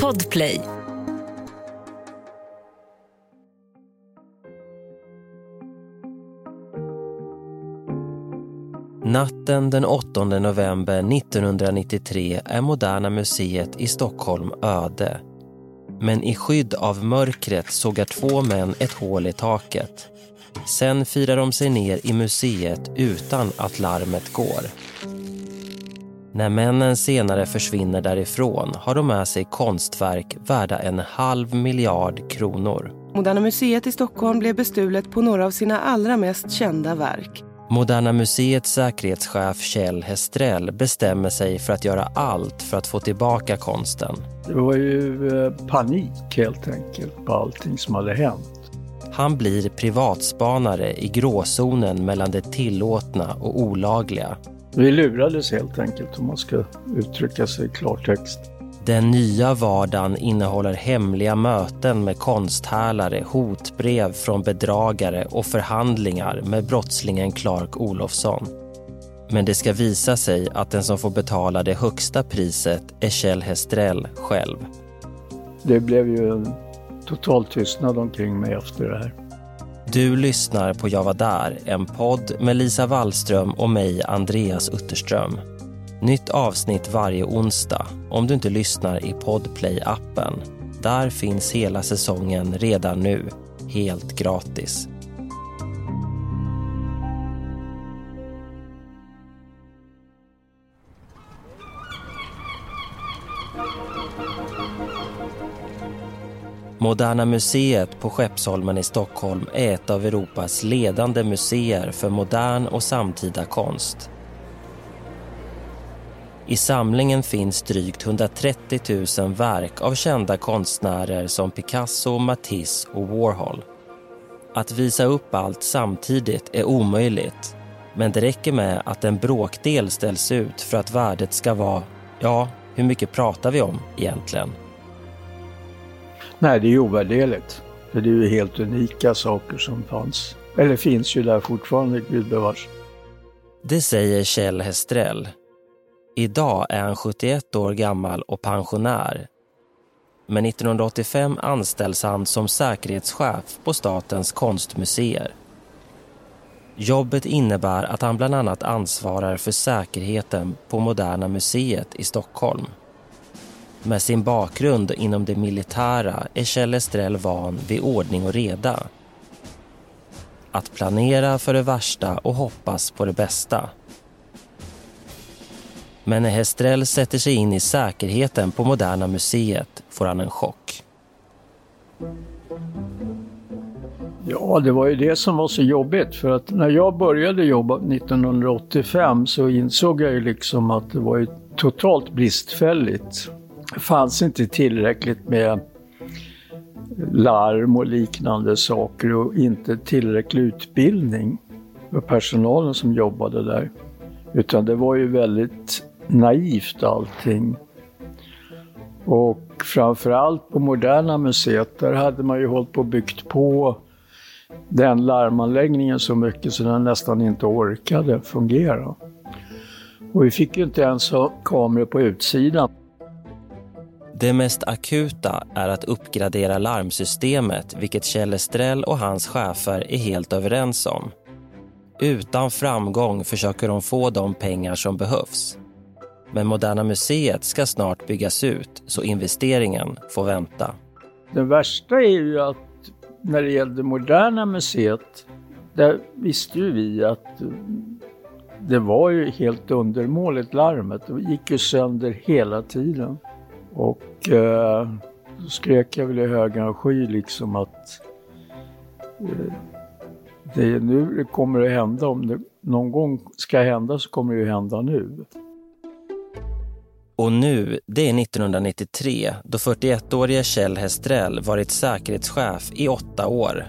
Podplay. Natten den 8 november 1993 är Moderna Museet i Stockholm öde. Men i skydd av mörkret sågar två män ett hål i taket. Sen firar de sig ner i museet utan att larmet går. När männen senare försvinner därifrån har de med sig konstverk värda en halv miljard kronor. Moderna Museet i Stockholm blev bestulet på några av sina allra mest kända verk. Moderna Museets säkerhetschef Kjell Hestrell bestämmer sig för att göra allt för att få tillbaka konsten. Det var ju eh, panik helt enkelt på allting som hade hänt. Han blir privatspanare i gråzonen mellan det tillåtna och olagliga. Vi lurades helt enkelt om man ska uttrycka sig i klartext. Den nya vardagen innehåller hemliga möten med konsthärlare, hotbrev från bedragare och förhandlingar med brottslingen Clark Olofsson. Men det ska visa sig att den som får betala det högsta priset är Kjell Hestrell själv. Det blev ju en total tystnad omkring mig efter det här. Du lyssnar på Jag var där, en podd med Lisa Wallström och mig, Andreas Utterström. Nytt avsnitt varje onsdag om du inte lyssnar i Podplay-appen. Där finns hela säsongen redan nu, helt gratis. Moderna Museet på Skeppsholmen i Stockholm är ett av Europas ledande museer för modern och samtida konst. I samlingen finns drygt 130 000 verk av kända konstnärer som Picasso, Matisse och Warhol. Att visa upp allt samtidigt är omöjligt men det räcker med att en bråkdel ställs ut för att värdet ska vara, ja, hur mycket pratar vi om egentligen? Nej, det är ju ovärderligt. För det är ju helt unika saker som fanns. Eller finns ju där fortfarande, gudbevars. Det säger Kjell Hestrell. Idag är han 71 år gammal och pensionär. Men 1985 anställs han som säkerhetschef på Statens konstmuseer. Jobbet innebär att han bland annat ansvarar för säkerheten på Moderna Museet i Stockholm. Med sin bakgrund inom det militära är Kjell Estrell van vid ordning och reda. Att planera för det värsta och hoppas på det bästa. Men när Hestrell sätter sig in i säkerheten på Moderna Museet får han en chock. Ja, det var ju det som var så jobbigt för att när jag började jobba 1985 så insåg jag ju liksom att det var ju totalt bristfälligt. Det fanns inte tillräckligt med larm och liknande saker och inte tillräcklig utbildning för personalen som jobbade där. Utan det var ju väldigt naivt allting. Och framförallt på Moderna Museet, där hade man ju hållit på och byggt på den larmanläggningen så mycket så den nästan inte orkade fungera. Och vi fick ju inte ens ha kameror på utsidan. Det mest akuta är att uppgradera larmsystemet vilket Kjell Estrell och hans chefer är helt överens om. Utan framgång försöker de få de pengar som behövs. Men Moderna Museet ska snart byggas ut så investeringen får vänta. Det värsta är ju att när det gällde Moderna Museet, där visste ju vi att det var ju helt undermåligt larmet. Det gick ju sönder hela tiden. Och eh, då skrek jag väl i högan sky liksom att eh, det är nu det kommer att hända. Om det någon gång ska hända så kommer det ju hända nu. Och nu, det är 1993 då 41-årige Kjell Hestrell varit säkerhetschef i åtta år.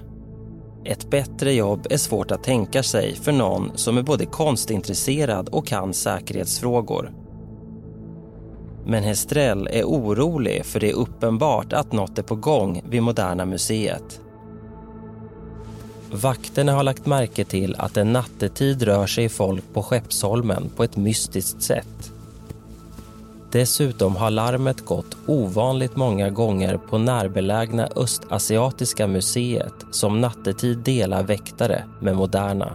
Ett bättre jobb är svårt att tänka sig för någon som är både konstintresserad och kan säkerhetsfrågor. Men Hestrell är orolig för det är uppenbart att något är på gång vid Moderna Museet. Vakterna har lagt märke till att en nattetid rör sig folk på Skeppsholmen på ett mystiskt sätt. Dessutom har larmet gått ovanligt många gånger på närbelägna Östasiatiska museet som nattetid delar väktare med Moderna.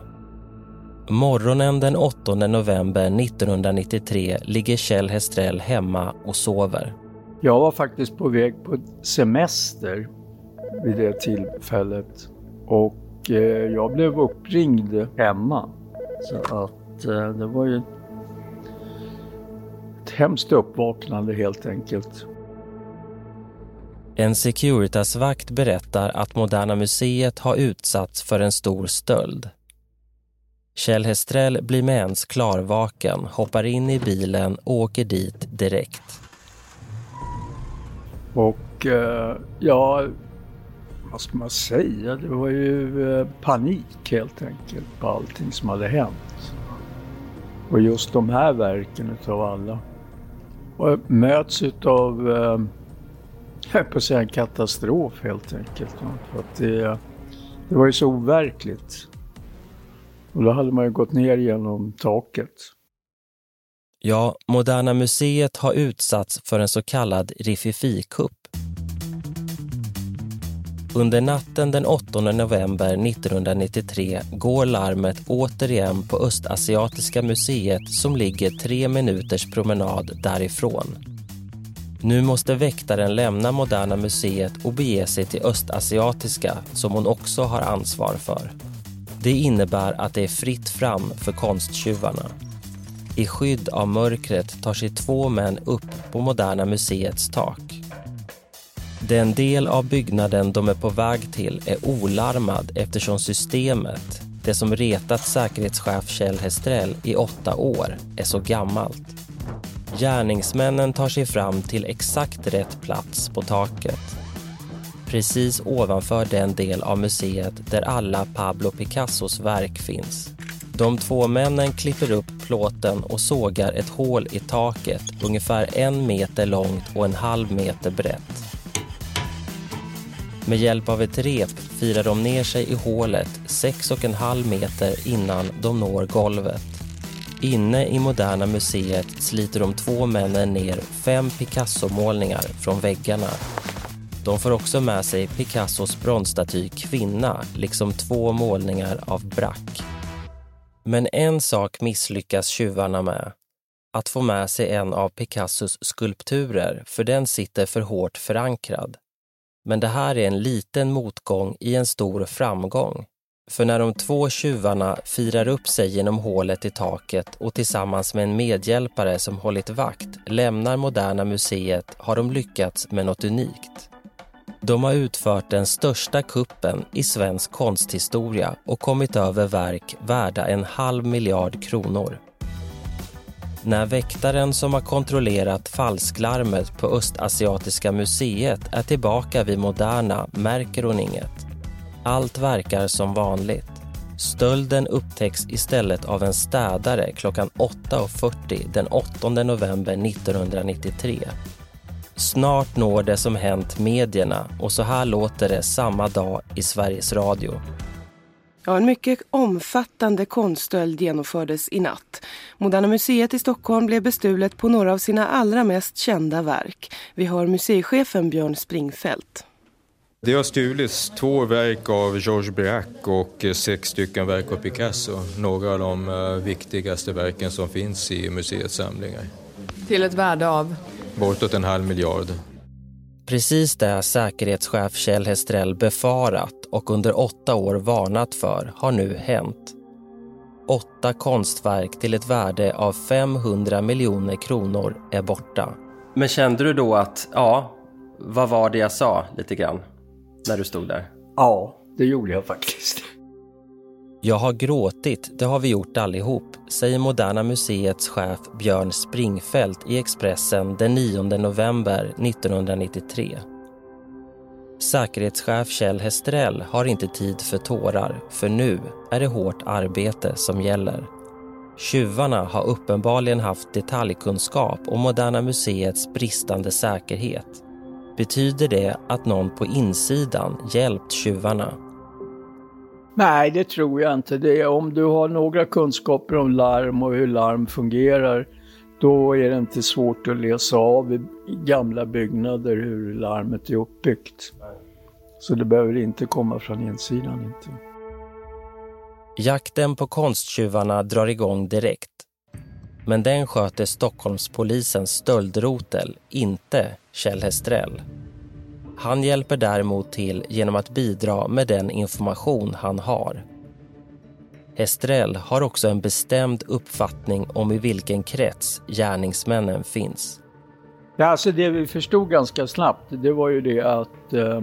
Morgonen den 8 november 1993 ligger Kjell Hestrell hemma och sover. Jag var faktiskt på väg på semester vid det tillfället och eh, jag blev uppringd hemma. Så att eh, det var ju ett hemskt uppvaknande helt enkelt. En Securitasvakt berättar att Moderna Museet har utsatts för en stor stöld. Kjell Hestrell blir med ens klarvaken, hoppar in i bilen och åker dit direkt. Och eh, ja, vad ska man säga? Det var ju eh, panik helt enkelt på allting som hade hänt. Och just de här verken utav alla. Och möts utav, eh, jag på att säga en katastrof helt enkelt. För att det, det var ju så overkligt. Och då hade man ju gått ner genom taket. Ja, Moderna Museet har utsatts för en så kallad Rififi-kupp. Under natten den 8 november 1993 går larmet återigen på Östasiatiska museet som ligger tre minuters promenad därifrån. Nu måste väktaren lämna Moderna Museet och bege sig till Östasiatiska som hon också har ansvar för. Det innebär att det är fritt fram för konsttjuvarna. I skydd av mörkret tar sig två män upp på Moderna Museets tak. Den del av byggnaden de är på väg till är olarmad eftersom systemet, det som retat säkerhetschef Kjell Hestrell i åtta år, är så gammalt. Gärningsmännen tar sig fram till exakt rätt plats på taket. Precis ovanför den del av museet där alla Pablo Picassos verk finns. De två männen klipper upp plåten och sågar ett hål i taket ungefär en meter långt och en halv meter brett. Med hjälp av ett rep firar de ner sig i hålet sex och en halv meter innan de når golvet. Inne i Moderna Museet sliter de två männen ner fem Picasso-målningar från väggarna. De får också med sig Picassos bronsstaty Kvinna liksom två målningar av Braque. Men en sak misslyckas tjuvarna med. Att få med sig en av Picassos skulpturer, för den sitter för hårt förankrad. Men det här är en liten motgång i en stor framgång. För när de två tjuvarna firar upp sig genom hålet i taket och tillsammans med en medhjälpare som hållit vakt lämnar Moderna Museet har de lyckats med något unikt. De har utfört den största kuppen i svensk konsthistoria och kommit över verk värda en halv miljard kronor. När väktaren som har kontrollerat falsklarmet på Östasiatiska museet är tillbaka vid Moderna märker hon inget. Allt verkar som vanligt. Stölden upptäcks istället av en städare klockan 8.40 den 8 november 1993. Snart når det som hänt medierna och så här låter det samma dag i Sveriges Radio. Ja, en mycket omfattande konststöld genomfördes i natt. Moderna Museet i Stockholm blev bestulet på några av sina allra mest kända verk. Vi har museichefen Björn Springfelt. Det har stulits två verk av Georges Braque och sex stycken verk av Picasso. Några av de eh, viktigaste verken som finns i museets samlingar. Till ett värde av? Bortåt en halv miljard. Precis det säkerhetschef Kjell Hestrell befarat och under åtta år varnat för har nu hänt. Åtta konstverk till ett värde av 500 miljoner kronor är borta. Men kände du då att, ja, vad var det jag sa lite grann när du stod där? Ja, det gjorde jag faktiskt. Jag har gråtit, det har vi gjort allihop, säger Moderna Museets chef Björn Springfeldt i Expressen den 9 november 1993. Säkerhetschef Kjell Hestrell har inte tid för tårar, för nu är det hårt arbete som gäller. Tjuvarna har uppenbarligen haft detaljkunskap om Moderna Museets bristande säkerhet. Betyder det att någon på insidan hjälpt tjuvarna? Nej, det tror jag inte. Det är om du har några kunskaper om larm och hur larm fungerar, då är det inte svårt att läsa av i gamla byggnader hur larmet är uppbyggt. Så det behöver inte komma från insidan inte. Jakten på konsttjuvarna drar igång direkt. Men den sköter Stockholmspolisens stöldrotel, inte Kjell Hestrell. Han hjälper däremot till genom att bidra med den information han har. Estrell har också en bestämd uppfattning om i vilken krets gärningsmännen finns. Ja, alltså det vi förstod ganska snabbt, det var ju det att eh,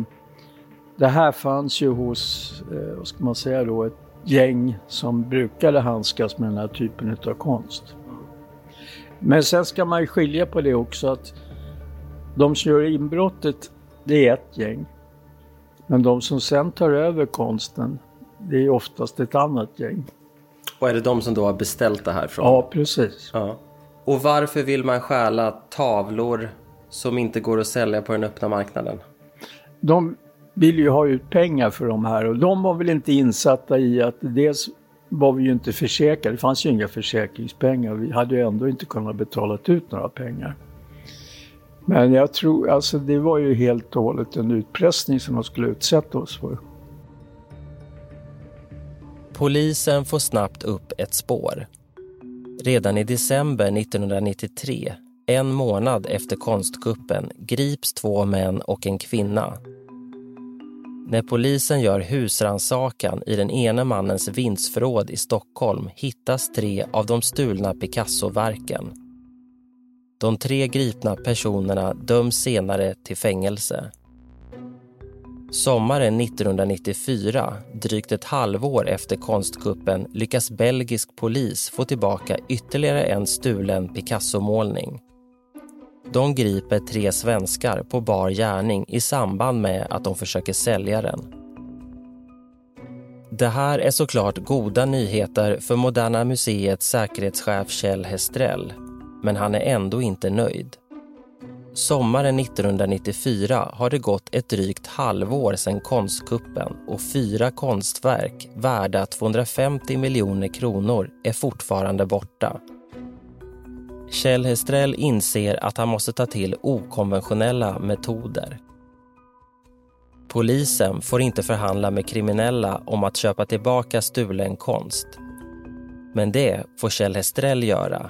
det här fanns ju hos, eh, vad ska man säga då, ett gäng som brukade handskas med den här typen av konst. Men sen ska man ju skilja på det också att de som gör inbrottet, det är ett gäng. Men de som sen tar över konsten, det är oftast ett annat gäng. Och är det de som då har beställt det här från? Ja, precis. Ja. Och varför vill man stjäla tavlor som inte går att sälja på den öppna marknaden? De vill ju ha ut pengar för de här och de var väl inte insatta i att dels var vi ju inte försäkrade, det fanns ju inga försäkringspengar. Vi hade ju ändå inte kunnat betala ut några pengar. Men jag tror, alltså det var ju helt och hållet en utpressning som de skulle utsätta oss för. Polisen får snabbt upp ett spår. Redan i december 1993, en månad efter konstkuppen, grips två män och en kvinna. När polisen gör husransakan i den ene mannens vindsförråd i Stockholm hittas tre av de stulna Picasso-verken. De tre gripna personerna döms senare till fängelse. Sommaren 1994, drygt ett halvår efter konstkuppen lyckas belgisk polis få tillbaka ytterligare en stulen Picasso-målning. De griper tre svenskar på bar gärning i samband med att de försöker sälja den. Det här är såklart goda nyheter för Moderna Museets säkerhetschef Kjell Hestrell men han är ändå inte nöjd. Sommaren 1994 har det gått ett drygt halvår sedan konstkuppen och fyra konstverk värda 250 miljoner kronor är fortfarande borta. Kjell Hestrell inser att han måste ta till okonventionella metoder. Polisen får inte förhandla med kriminella om att köpa tillbaka stulen konst. Men det får Kjell Hestrell göra,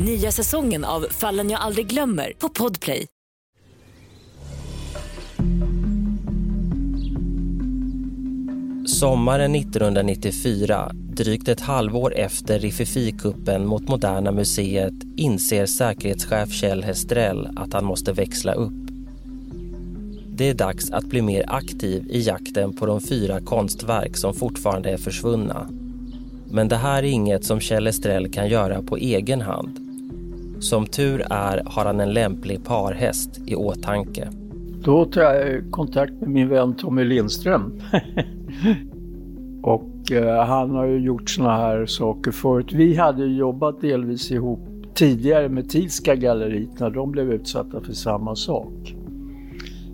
Nya säsongen av Fallen jag aldrig glömmer på Podplay. Sommaren 1994, drygt ett halvår efter Rififi-kuppen mot Moderna Museet inser säkerhetschef Kjell Hestrell att han måste växla upp. Det är dags att bli mer aktiv i jakten på de fyra konstverk som fortfarande är försvunna. Men det här är inget som Kjell Hestrell kan göra på egen hand. Som tur är har han en lämplig parhäst i åtanke. Då tar jag kontakt med min vän Tommy Lindström. och eh, han har ju gjort såna här saker förut. Vi hade ju jobbat delvis ihop tidigare med Tidska galleriet när de blev utsatta för samma sak.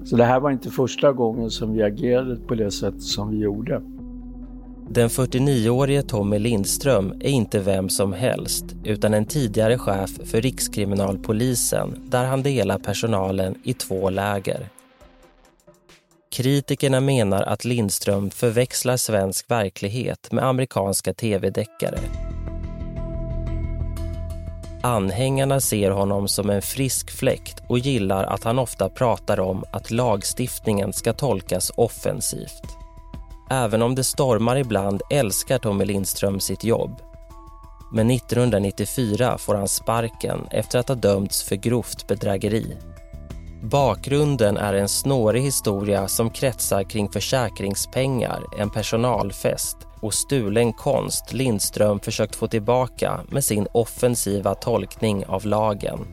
Så det här var inte första gången som vi agerade på det sätt som vi gjorde. Den 49-årige Tommy Lindström är inte vem som helst utan en tidigare chef för Rikskriminalpolisen där han delar personalen i två läger. Kritikerna menar att Lindström förväxlar svensk verklighet med amerikanska tv-deckare. Anhängarna ser honom som en frisk fläkt och gillar att han ofta pratar om att lagstiftningen ska tolkas offensivt. Även om det stormar ibland älskar Tommy Lindström sitt jobb. Men 1994 får han sparken efter att ha dömts för grovt bedrägeri. Bakgrunden är en snårig historia som kretsar kring försäkringspengar, en personalfest och stulen konst Lindström försökt få tillbaka med sin offensiva tolkning av lagen.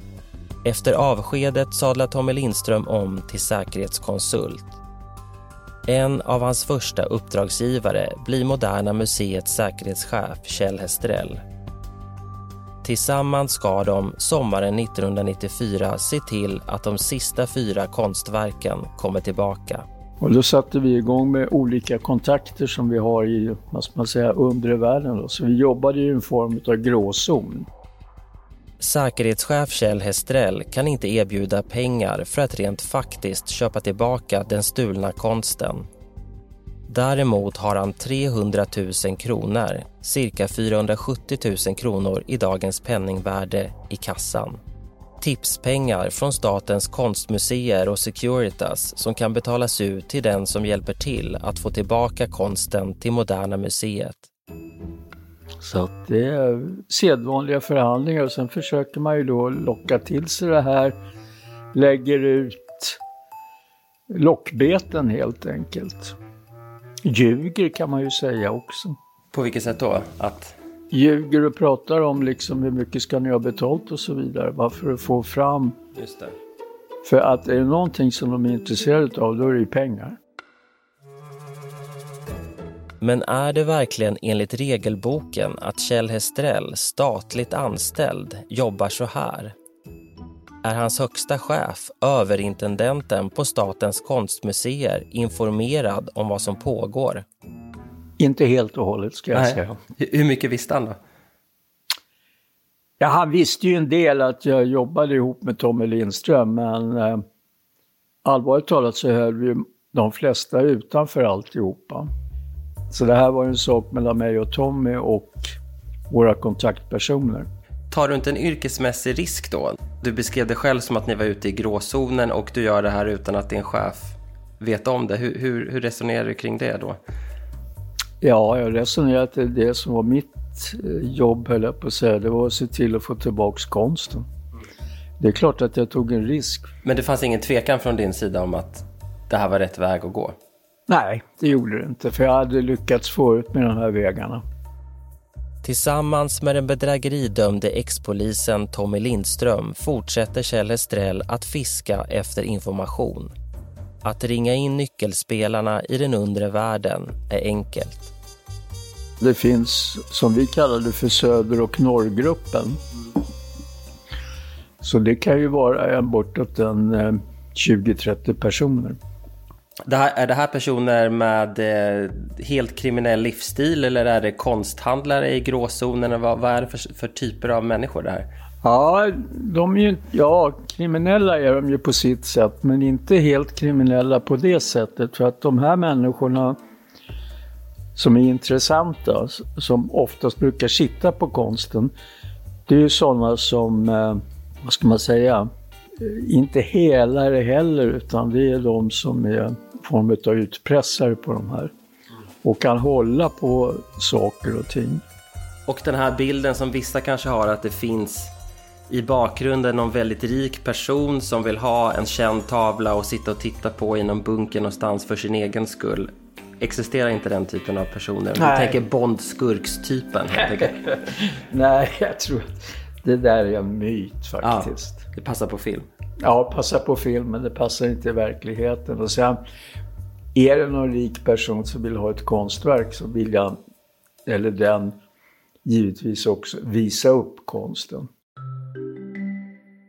Efter avskedet sadlar Tommy Lindström om till säkerhetskonsult. En av hans första uppdragsgivare blir Moderna Museets säkerhetschef Kjell Hestrell. Tillsammans ska de sommaren 1994 se till att de sista fyra konstverken kommer tillbaka. Och då satte vi igång med olika kontakter som vi har i vad ska man säga, undre världen. Då. Så vi jobbade i en form av gråzon. Säkerhetschef Kjell Hestrell kan inte erbjuda pengar för att rent faktiskt köpa tillbaka den stulna konsten. Däremot har han 300 000 kronor, cirka 470 000 kronor i dagens penningvärde, i kassan. Tipspengar från Statens konstmuseer och Securitas som kan betalas ut till den som hjälper till att få tillbaka konsten till Moderna Museet. Så att det är sedvanliga förhandlingar och sen försöker man ju då locka till sig det här, lägger ut lockbeten helt enkelt. Ljuger kan man ju säga också. På vilket sätt då? Att... Ljuger och pratar om liksom hur mycket ska ni ha betalt och så vidare. Bara för att få fram... Just det. För att är det någonting som de är intresserade av, då är det ju pengar. Men är det verkligen enligt regelboken att Kjell Hestrell, statligt anställd, jobbar så här? Är hans högsta chef, överintendenten på Statens konstmuseer, informerad om vad som pågår? Inte helt och hållet ska jag Nej. säga. Hur mycket visste han då? Ja, han visste ju en del att jag jobbade ihop med Tommy Lindström, men eh, allvarligt talat så höll vi de flesta utanför alltihopa. Så det här var en sak mellan mig och Tommy och våra kontaktpersoner. Tar du inte en yrkesmässig risk då? Du beskrev det själv som att ni var ute i gråzonen och du gör det här utan att din chef vet om det. Hur, hur, hur resonerar du kring det då? Ja, jag resonerar att det, det som var mitt eh, jobb, höll jag på att säga, det var att se till att få tillbaka konsten. Det är klart att jag tog en risk. Men det fanns ingen tvekan från din sida om att det här var rätt väg att gå? Nej, det gjorde det inte, för jag hade lyckats förut med de här vägarna. Tillsammans med den bedrägeridömde ex-polisen Tommy Lindström fortsätter Kjell Estrell att fiska efter information. Att ringa in nyckelspelarna i den undre världen är enkelt. Det finns, som vi kallar det för Söder och Norrgruppen. Så det kan ju vara bortåt en 20-30 eh, personer. Det här, är det här personer med eh, helt kriminell livsstil eller är det konsthandlare i gråzonen? Vad, vad är det för, för, typer av människor det här? Ja, de är ja, kriminella är de ju på sitt sätt, men inte helt kriminella på det sättet. För att de här människorna som är intressanta, som oftast brukar sitta på konsten, det är ju sådana som, eh, vad ska man säga, inte helare heller, utan det är de som är form av utpressare på de här. Och kan hålla på saker och ting. Och den här bilden som vissa kanske har att det finns i bakgrunden någon väldigt rik person som vill ha en känd tavla och sitta och titta på i någon bunker någonstans för sin egen skull. Existerar inte den typen av personer? Nej. Du tänker Bond-skurkstypen Nej, jag tror att det där är en myt faktiskt. Ja, det passar på film. Ja, passar på film, men det passar inte i verkligheten. Och sen, är det någon rik person som vill ha ett konstverk så vill jag, eller den, givetvis också visa upp konsten.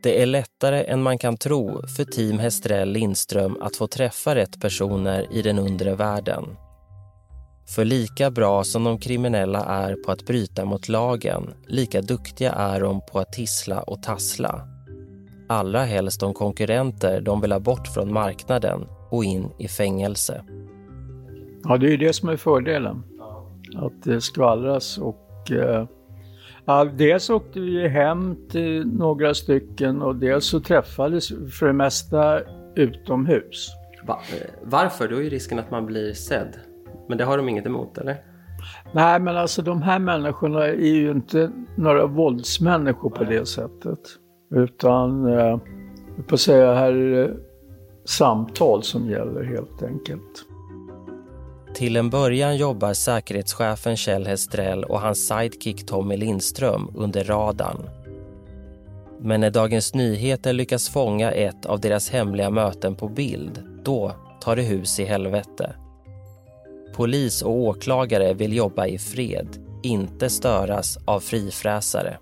Det är lättare än man kan tro för Team Hestrell Lindström att få träffa rätt personer i den undre världen. För lika bra som de kriminella är på att bryta mot lagen, lika duktiga är de på att tissla och tassla. Allra helst de konkurrenter de vill ha bort från marknaden och in i fängelse. Ja, det är ju det som är fördelen. Att det skvallras och... Eh, Ja, dels åkte vi hem till några stycken och dels så träffades för det mesta utomhus. Va varför? Då är ju risken att man blir sedd. Men det har de inget emot, eller? Nej, men alltså de här människorna är ju inte några våldsmänniskor på det sättet. Utan, eh, jag att säga, här är det samtal som gäller helt enkelt. Till en början jobbar säkerhetschefen Kjell Hestrell och hans sidekick Tommy Lindström under radarn. Men när Dagens Nyheter lyckas fånga ett av deras hemliga möten på bild, då tar det hus i helvete. Polis och åklagare vill jobba i fred, inte störas av frifräsare.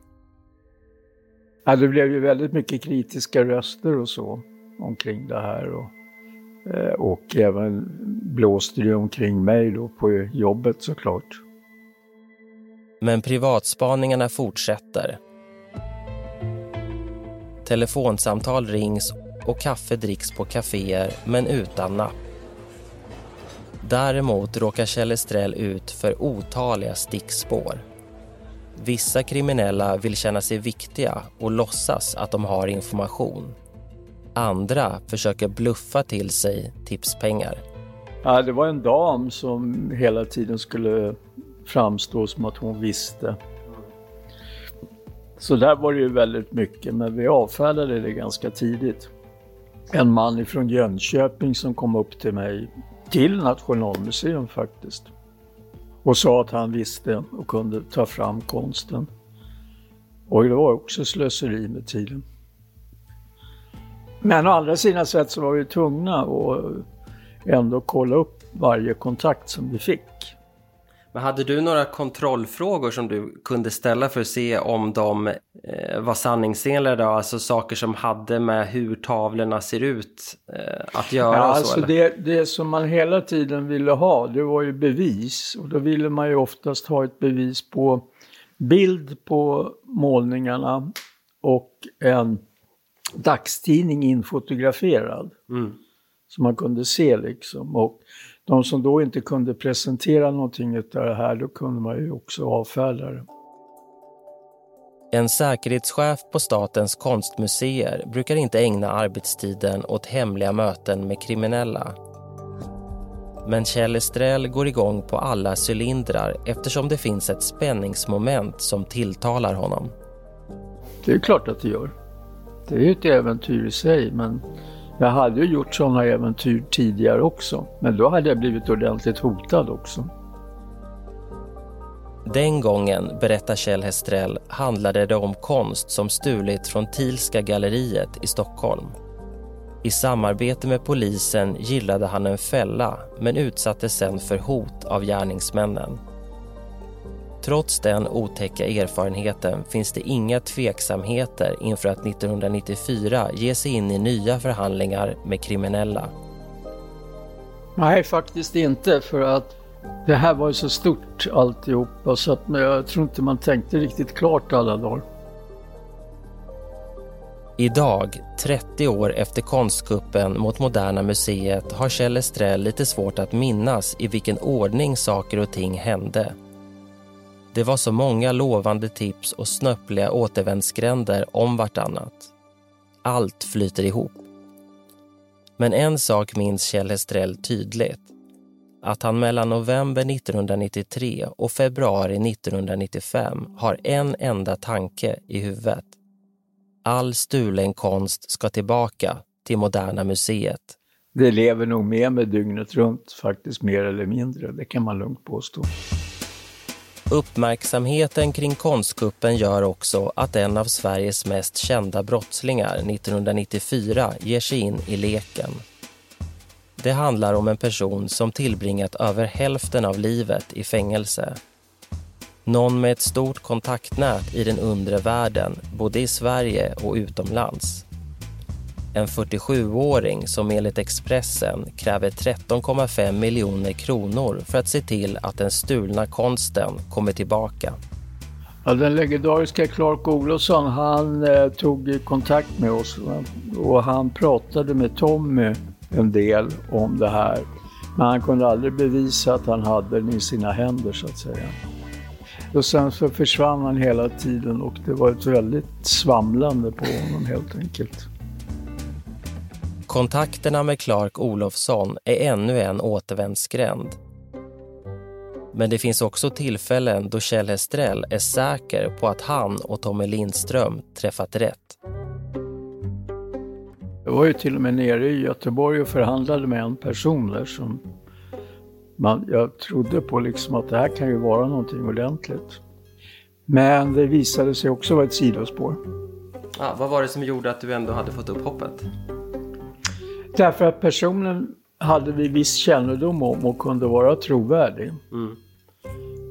Ja, det blev ju väldigt mycket kritiska röster och så omkring det här. Och, eh, och även blåste det omkring mig då på jobbet såklart. Men privatspaningarna fortsätter. Telefonsamtal rings och kaffe dricks på kaféer, men utan napp. Däremot råkar Kjell Estrell ut för otaliga stickspår. Vissa kriminella vill känna sig viktiga och låtsas att de har information. Andra försöker bluffa till sig tipspengar. Ja, det var en dam som hela tiden skulle framstå som att hon visste. Så där var det ju väldigt mycket, men vi avfärdade det ganska tidigt. En man ifrån Jönköping som kom upp till mig, till Nationalmuseum faktiskt, och sa att han visste och kunde ta fram konsten. Och det var också slöseri med tiden. Men å andra sidan sett så var vi tvungna att ändå kolla upp varje kontakt som vi fick. Men hade du några kontrollfrågor som du kunde ställa för att se om de eh, var sanningsenliga? Alltså saker som hade med hur tavlorna ser ut eh, att göra? Ja, så, alltså eller? det, det som man hela tiden ville ha, det var ju bevis. Och då ville man ju oftast ha ett bevis på bild på målningarna och en dagstidning infotograferad. Mm. Som man kunde se liksom. Och de som då inte kunde presentera någonting av det här, då kunde man ju också avfärda det. En säkerhetschef på Statens konstmuseer brukar inte ägna arbetstiden åt hemliga möten med kriminella. Men Kjell Estrell går igång på alla cylindrar eftersom det finns ett spänningsmoment som tilltalar honom. Det är klart att det gör. Det är ju ett äventyr i sig, men jag hade ju gjort sådana äventyr tidigare också. Men då hade jag blivit ordentligt hotad också. Den gången, berättar Kjell Hestrell, handlade det om konst som stulit från Thielska galleriet i Stockholm. I samarbete med polisen gillade han en fälla men utsattes sen för hot av gärningsmännen. Trots den otäcka erfarenheten finns det inga tveksamheter inför att 1994 ge sig in i nya förhandlingar med kriminella. Nej, faktiskt inte för att det här var ju så stort alltihopa så att jag tror inte man tänkte riktigt klart alla dagar. Idag, 30 år efter konstkuppen mot Moderna Museet har Kjell Estrell lite svårt att minnas i vilken ordning saker och ting hände. Det var så många lovande tips och snöpliga återvändsgränder om vartannat. Allt flyter ihop. Men en sak minns Kjell Hestrell tydligt. Att han mellan november 1993 och februari 1995 har en enda tanke i huvudet. All stulen konst ska tillbaka till Moderna Museet. Det lever nog med mig dygnet runt, faktiskt mer eller mindre. Det kan man lugnt påstå. Uppmärksamheten kring konstkuppen gör också att en av Sveriges mest kända brottslingar 1994 ger sig in i leken. Det handlar om en person som tillbringat över hälften av livet i fängelse. Någon med ett stort kontaktnät i den undre världen, både i Sverige och utomlands. En 47-åring som enligt Expressen kräver 13,5 miljoner kronor för att se till att den stulna konsten kommer tillbaka. Ja, den legendariska Clark Olofsson, han eh, tog kontakt med oss och han pratade med Tommy en del om det här. Men han kunde aldrig bevisa att han hade den i sina händer så att säga. Och sen så försvann han hela tiden och det var ett väldigt svamlande på honom helt enkelt. Kontakterna med Clark Olofsson är ännu en återvändsgränd. Men det finns också tillfällen då Kjell Hestrell är säker på att han och Tommy Lindström träffat rätt. Jag var ju till och med nere i Göteborg och förhandlade med en person där som man, jag trodde på liksom att det här kan ju vara någonting ordentligt. Men det visade sig också vara ett sidospår. Ah, vad var det som gjorde att du ändå hade fått upp hoppet? Därför att personen hade vi viss kännedom om och kunde vara trovärdig. Mm.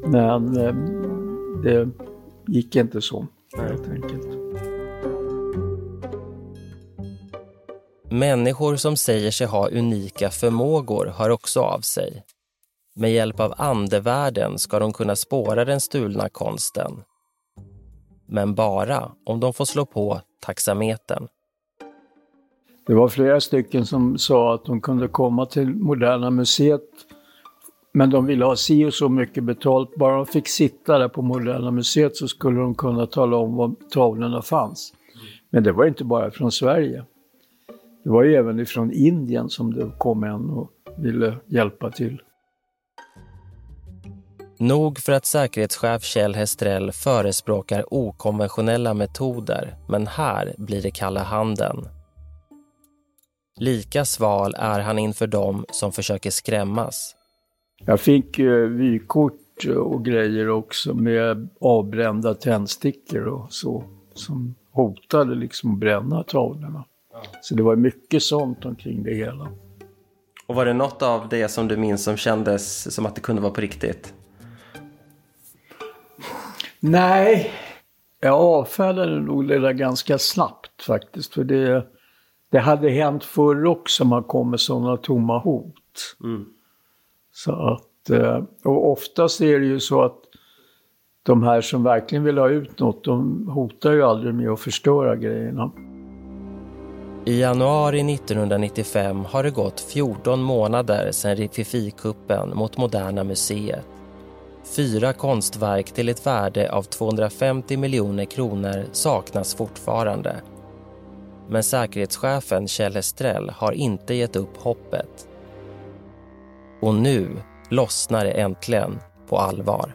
Men eh, det gick inte så, helt enkelt. Människor som säger sig ha unika förmågor hör också av sig. Med hjälp av andevärlden ska de kunna spåra den stulna konsten. Men bara om de får slå på taxametern. Det var flera stycken som sa att de kunde komma till Moderna Museet men de ville ha si och så mycket betalt. Bara de fick sitta där på Moderna Museet så skulle de kunna tala om var tavlorna fanns. Men det var inte bara från Sverige. Det var ju även ifrån Indien som det kom en och ville hjälpa till. Nog för att säkerhetschef Kjell Hestrell förespråkar okonventionella metoder, men här blir det kalla handen. Lika sval är han inför dem som försöker skrämmas. Jag fick uh, vykort och grejer också med avbrända tändstickor och så som hotade liksom att bränna tavlorna. Så det var mycket sånt omkring det hela. Och var det något av det som du minns som kändes som att det kunde vara på riktigt? Nej, jag avfärdade nog det där ganska snabbt faktiskt. För det, det hade hänt förr också, man kom med sådana tomma hot. Mm. Så att, eh, och oftast är det ju så att de här som verkligen vill ha ut något, de hotar ju aldrig med att förstöra grejerna. I januari 1995 har det gått 14 månader sedan Rififi-kuppen mot Moderna Museet. Fyra konstverk till ett värde av 250 miljoner kronor saknas fortfarande. Men säkerhetschefen Kjell Estrell har inte gett upp hoppet. Och nu lossnar det äntligen på allvar.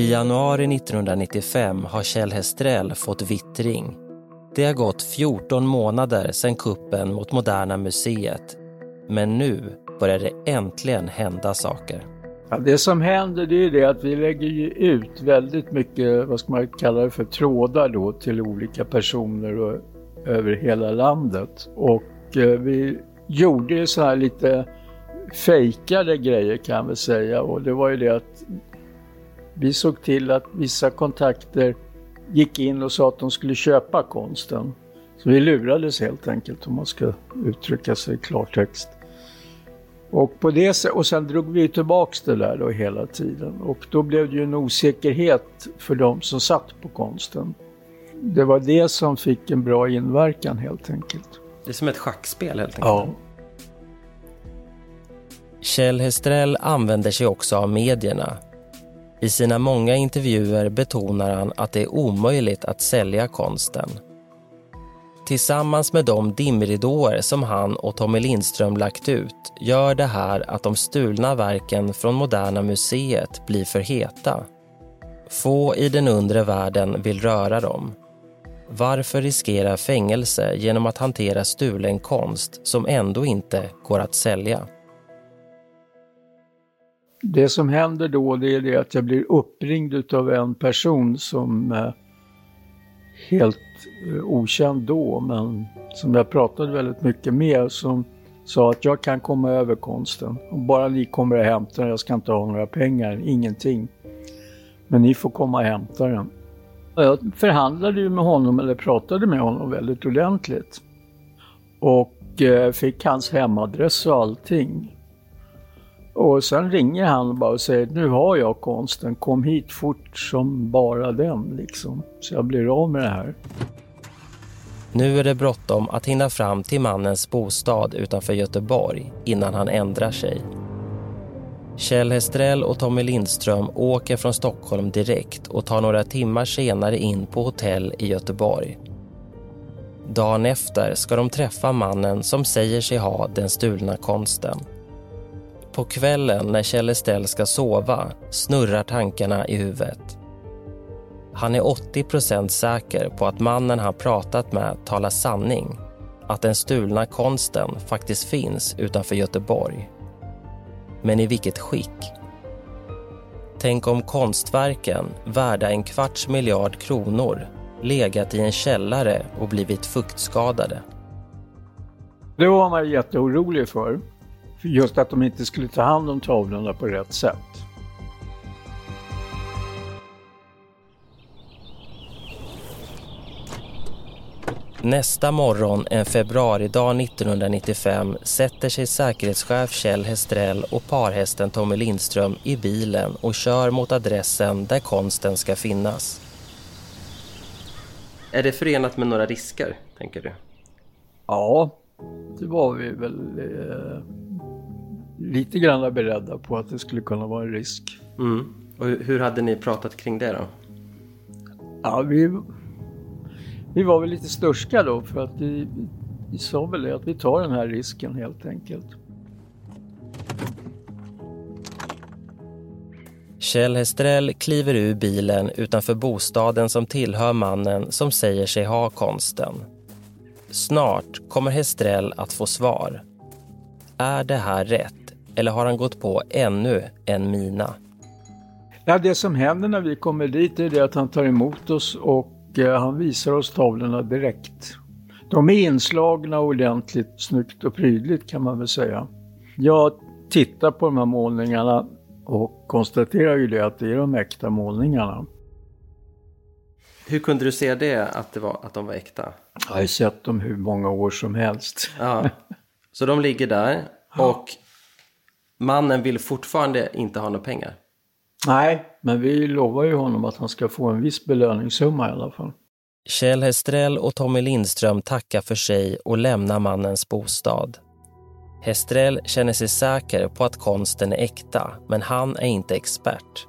I januari 1995 har Kjell Hestrell fått vittring. Det har gått 14 månader sedan kuppen mot Moderna Museet. Men nu börjar det äntligen hända saker. Ja, det som händer det är det att vi lägger ut väldigt mycket, vad ska man kalla det för, trådar då till olika personer och, över hela landet. Och eh, vi gjorde ju så här lite fejkade grejer kan vi väl säga och det var ju det att vi såg till att vissa kontakter gick in och sa att de skulle köpa konsten. Så vi lurades helt enkelt om man ska uttrycka sig i klartext. Och, på det, och sen drog vi tillbaks det där då hela tiden och då blev det ju en osäkerhet för de som satt på konsten. Det var det som fick en bra inverkan helt enkelt. Det är som ett schackspel helt enkelt. Ja. Kjell Hestrell använder sig också av medierna. I sina många intervjuer betonar han att det är omöjligt att sälja konsten. Tillsammans med de dimridåer som han och Tommy Lindström lagt ut gör det här att de stulna verken från Moderna Museet blir för heta. Få i den undre världen vill röra dem. Varför riskera fängelse genom att hantera stulen konst som ändå inte går att sälja? Det som händer då det är det att jag blir uppringd av en person som eh, helt eh, okänd då men som jag pratade väldigt mycket med som Sa att jag kan komma över konsten. Om bara ni kommer och hämtar den, jag ska inte ha några pengar, ingenting. Men ni får komma och hämta den. Och jag förhandlade ju med honom, eller pratade med honom väldigt ordentligt. Och eh, fick hans hemadress och allting. Och sen ringer han bara och säger nu har jag konsten, kom hit fort som bara den liksom. Så jag blir av med det här. Nu är det bråttom att hinna fram till mannens bostad utanför Göteborg innan han ändrar sig. Kjell Hestrell och Tommy Lindström åker från Stockholm direkt och tar några timmar senare in på hotell i Göteborg. Dagen efter ska de träffa mannen som säger sig ha den stulna konsten. På kvällen när Kjell Estelle ska sova snurrar tankarna i huvudet. Han är 80% säker på att mannen han pratat med talar sanning. Att den stulna konsten faktiskt finns utanför Göteborg. Men i vilket skick? Tänk om konstverken, värda en kvarts miljard kronor legat i en källare och blivit fuktskadade. Det var man jätteorolig för. Just att de inte skulle ta hand om tavlorna på rätt sätt. Nästa morgon, en februaridag 1995, sätter sig säkerhetschef Kjell Hestrell och parhästen Tommy Lindström i bilen och kör mot adressen där konsten ska finnas. Är det förenat med några risker, tänker du? Ja, det var vi väl eh, lite grann beredda på att det skulle kunna vara en risk. Mm. Och hur hade ni pratat kring det då? Ja, vi vi var väl lite störska då för att vi, vi sa väl det att vi tar den här risken helt enkelt. Kjell Hestrell kliver ur bilen utanför bostaden som tillhör mannen som säger sig ha konsten. Snart kommer Hestrell att få svar. Är det här rätt eller har han gått på ännu en mina? Ja, det som händer när vi kommer dit är det att han tar emot oss och Eh, han visar oss tavlorna direkt. De är inslagna ordentligt snyggt och prydligt kan man väl säga. Jag tittar på de här målningarna och konstaterar ju det att det är de äkta målningarna. Hur kunde du se det, att, det var, att de var äkta? Jag har ju sett dem hur många år som helst. Ja. Så de ligger där och mannen vill fortfarande inte ha några pengar? Nej, men vi lovar ju honom att han ska få en viss belöningssumma i alla fall. Kjell Hestrell och Tommy Lindström tackar för sig och lämnar mannens bostad. Hestrell känner sig säker på att konsten är äkta, men han är inte expert.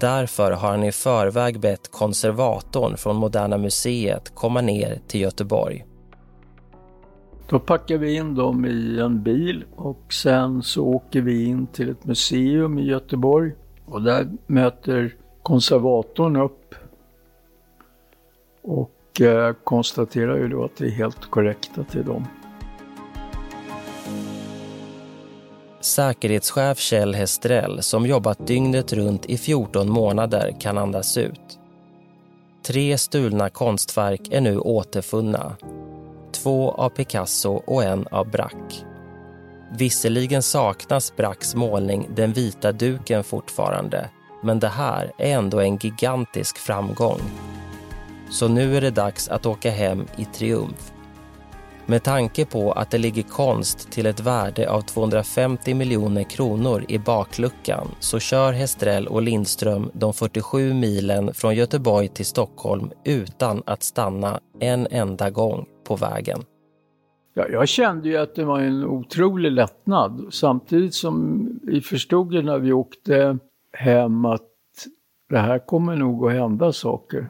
Därför har han i förväg bett konservatorn från Moderna Museet komma ner till Göteborg. Då packar vi in dem i en bil och sen så åker vi in till ett museum i Göteborg och där möter konservatorn upp och eh, konstaterar ju då att det är helt korrekta till dem. Säkerhetschef Kjell Hestrell, som jobbat dygnet runt i 14 månader, kan andas ut. Tre stulna konstverk är nu återfunna. Två av Picasso och en av Braque. Visserligen saknas Braques målning Den vita duken fortfarande men det här är ändå en gigantisk framgång. Så nu är det dags att åka hem i triumf. Med tanke på att det ligger konst till ett värde av 250 miljoner kronor i bakluckan så kör Hestrell och Lindström de 47 milen från Göteborg till Stockholm utan att stanna en enda gång på vägen. Ja, jag kände ju att det var en otrolig lättnad samtidigt som vi förstod ju när vi åkte hem att det här kommer nog att hända saker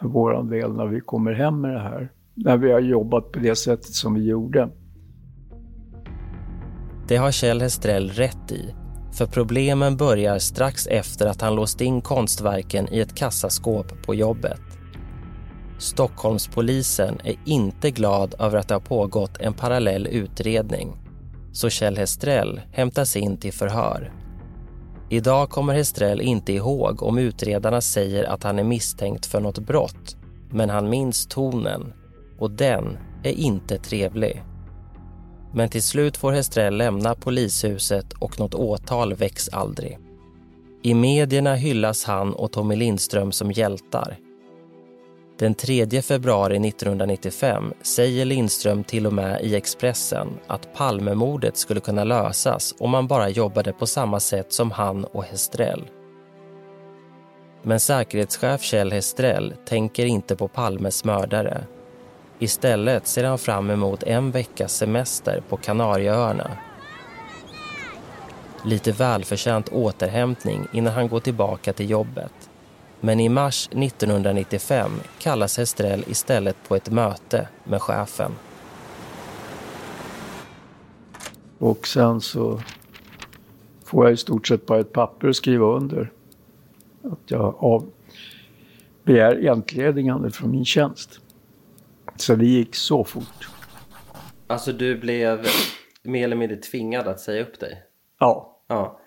för våran del när vi kommer hem med det här. När vi har jobbat på det sättet som vi gjorde. Det har Kjell Hestrell rätt i. För problemen börjar strax efter att han låst in konstverken i ett kassaskåp på jobbet. Stockholmspolisen är inte glad över att det har pågått en parallell utredning. Så Kjell Hestrell hämtas in till förhör. Idag kommer Hestrell inte ihåg om utredarna säger att han är misstänkt för något brott. Men han minns tonen och den är inte trevlig. Men till slut får Hestrell lämna polishuset och något åtal väcks aldrig. I medierna hyllas han och Tommy Lindström som hjältar. Den 3 februari 1995 säger Lindström till och med i Expressen att Palmemordet skulle kunna lösas om man bara jobbade på samma sätt som han och Hestrell. Men säkerhetschef Kjell Hestrell tänker inte på Palmes mördare. Istället ser han fram emot en veckas semester på Kanarieöarna. Lite välförtjänt återhämtning innan han går tillbaka till jobbet. Men i mars 1995 kallas Hestrell istället på ett möte med chefen. Och sen så får jag i stort sett bara ett papper att skriva under. Att jag av, begär entledigande från min tjänst. Så det gick så fort. Alltså du blev mer eller mindre tvingad att säga upp dig? Ja. Ja.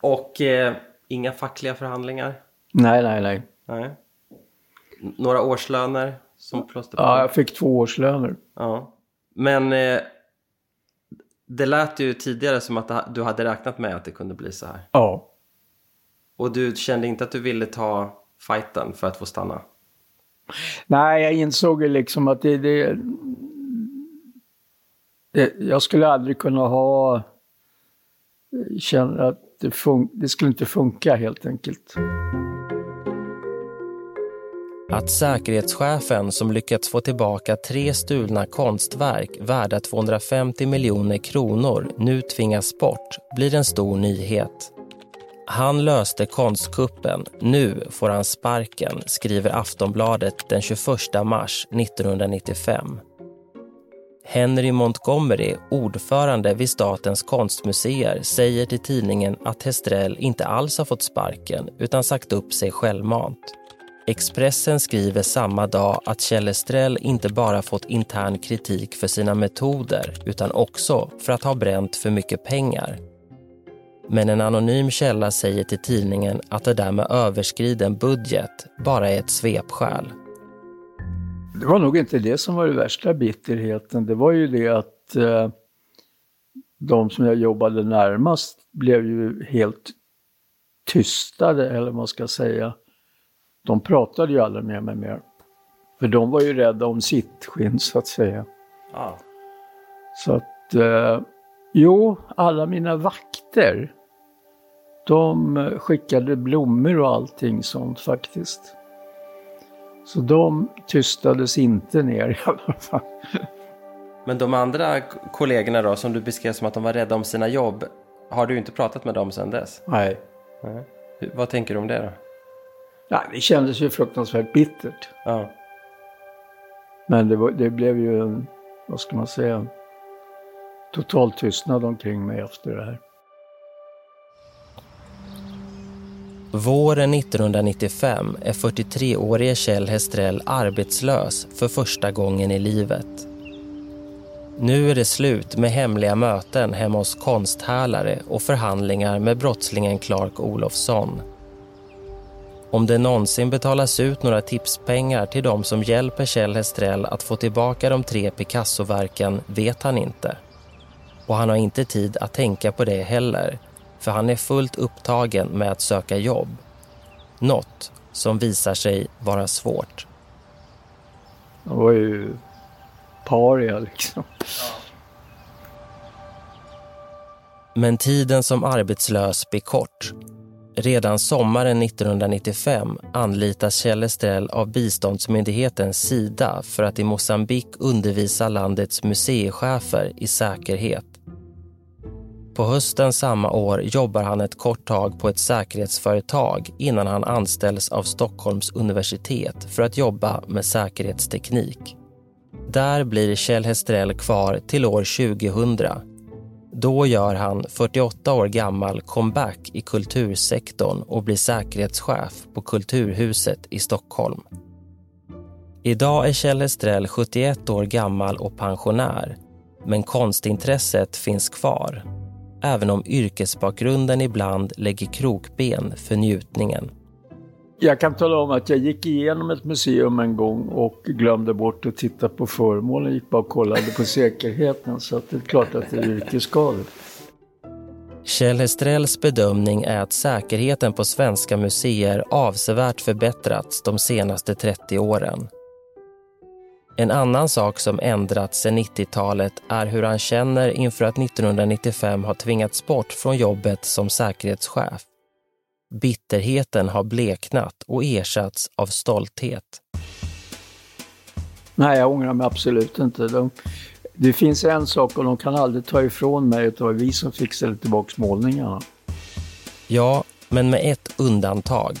Och eh, inga fackliga förhandlingar? Nej, nej, nej. Nej. Några årslöner som plåster på? Ja, jag fick två årslöner. Ja. Men eh, det lät ju tidigare som att du hade räknat med att det kunde bli så här. Ja. Och du kände inte att du ville ta fighten för att få stanna? Nej, jag insåg ju liksom att det, det, det Jag skulle aldrig kunna ha... Känna att det, fun, det skulle inte funka helt enkelt. Att säkerhetschefen som lyckats få tillbaka tre stulna konstverk värda 250 miljoner kronor nu tvingas bort blir en stor nyhet. Han löste konstkuppen, nu får han sparken, skriver Aftonbladet den 21 mars 1995. Henry Montgomery, ordförande vid Statens konstmuseer säger till tidningen att Hestrell inte alls har fått sparken utan sagt upp sig självmant. Expressen skriver samma dag att Kjell Estrell inte bara fått intern kritik för sina metoder utan också för att ha bränt för mycket pengar. Men en anonym källa säger till tidningen att det där med överskriden budget bara är ett svepskäl. Det var nog inte det som var det värsta bitterheten. Det var ju det att eh, de som jag jobbade närmast blev ju helt tystade, eller vad man ska säga. De pratade ju aldrig med mig mer. För de var ju rädda om sitt skinn, så att säga. Ah. Så att, eh, jo, alla mina vakter, de skickade blommor och allting sånt faktiskt. Så de tystades inte ner i alla fall. Men de andra kollegorna då, som du beskrev som att de var rädda om sina jobb, har du inte pratat med dem sedan dess? Nej. Nej. Vad tänker du om det då? Ja, det kändes ju fruktansvärt bittert. Ja. Men det, var, det blev ju en, vad ska man säga, total tystnad omkring mig efter det här. Våren 1995 är 43-årige Kjell Hestrell arbetslös för första gången i livet. Nu är det slut med hemliga möten hemma hos konsthärlare och förhandlingar med brottslingen Clark Olofsson. Om det någonsin betalas ut några tipspengar till de som hjälper Kjell Hestrell att få tillbaka de tre Picasso-verken vet han inte. Och han har inte tid att tänka på det heller för han är fullt upptagen med att söka jobb. Något som visar sig vara svårt. Han var ju paria liksom. Men tiden som arbetslös blir kort. Redan sommaren 1995 anlitas Kjell Estrell av biståndsmyndigheten Sida för att i Mosambik undervisa landets museichefer i säkerhet. På hösten samma år jobbar han ett kort tag på ett säkerhetsföretag innan han anställs av Stockholms universitet för att jobba med säkerhetsteknik. Där blir Kjell Hestrell kvar till år 2000. Då gör han, 48 år gammal, comeback i kultursektorn och blir säkerhetschef på Kulturhuset i Stockholm. Idag är Kjell Hestrell 71 år gammal och pensionär men konstintresset finns kvar även om yrkesbakgrunden ibland lägger krokben för njutningen. Jag kan tala om att jag gick igenom ett museum en gång och glömde bort att titta på föremålen. gick bara och kollade på säkerheten. Så att det är klart att det är yrkesskador. Kjell Hestrells bedömning är att säkerheten på svenska museer avsevärt förbättrats de senaste 30 åren. En annan sak som ändrats sedan 90-talet är hur han känner inför att 1995 ha tvingats bort från jobbet som säkerhetschef. Bitterheten har bleknat och ersatts av stolthet. Nej, jag ångrar mig absolut inte. De, det finns en sak och de kan aldrig ta ifrån mig att det var vi som fixade tillbaka målningarna. Ja, men med ett undantag.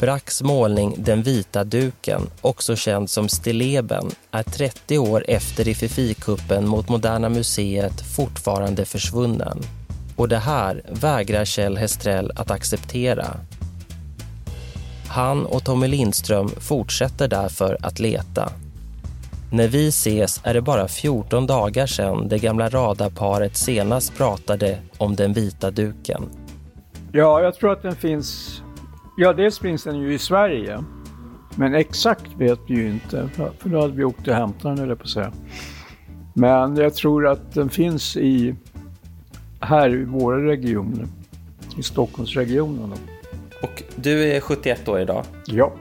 Bracks målning Den vita duken, också känd som Stilleben, är 30 år efter Rififi-kuppen mot Moderna Museet fortfarande försvunnen. Och det här vägrar Kjell Hestrell att acceptera. Han och Tommy Lindström fortsätter därför att leta. När vi ses är det bara 14 dagar sedan det gamla radarparet senast pratade om den vita duken. Ja, jag tror att den finns... Ja, dels finns den ju i Sverige. Men exakt vet vi ju inte, för då hade vi åkt och hämtat den, eller på att säga. Men jag tror att den finns i här i våra regioner, i Stockholmsregionen. Och du är 71 år idag? Ja.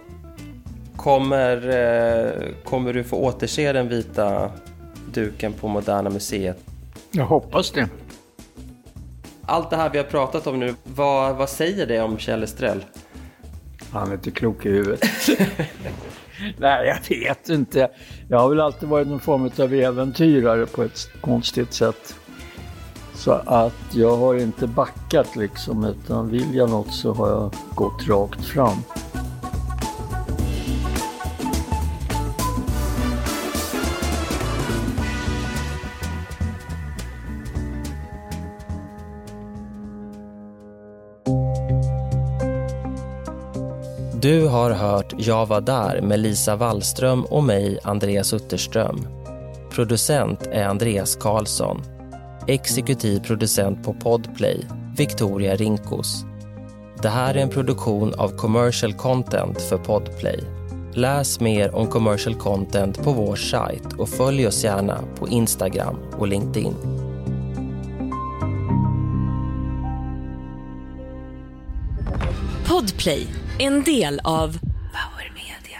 Kommer, eh, kommer du få återse den vita duken på Moderna Museet? Jag hoppas det. Allt det här vi har pratat om nu, vad, vad säger det om Kjell Estrell? Han är inte klok i huvudet. Nej, jag vet inte. Jag har väl alltid varit någon form av äventyrare på ett konstigt sätt. Så att jag har inte backat liksom, utan vill jag något så har jag gått rakt fram. Du har hört Jag var där med Lisa Wallström och mig, Andreas Utterström. Producent är Andreas Karlsson. Exekutiv producent på Podplay, Victoria Rinkos. Det här är en produktion av Commercial Content för Podplay. Läs mer om commercial content på vår sajt och följ oss gärna på Instagram och LinkedIn. Podplay, en del av Power Media.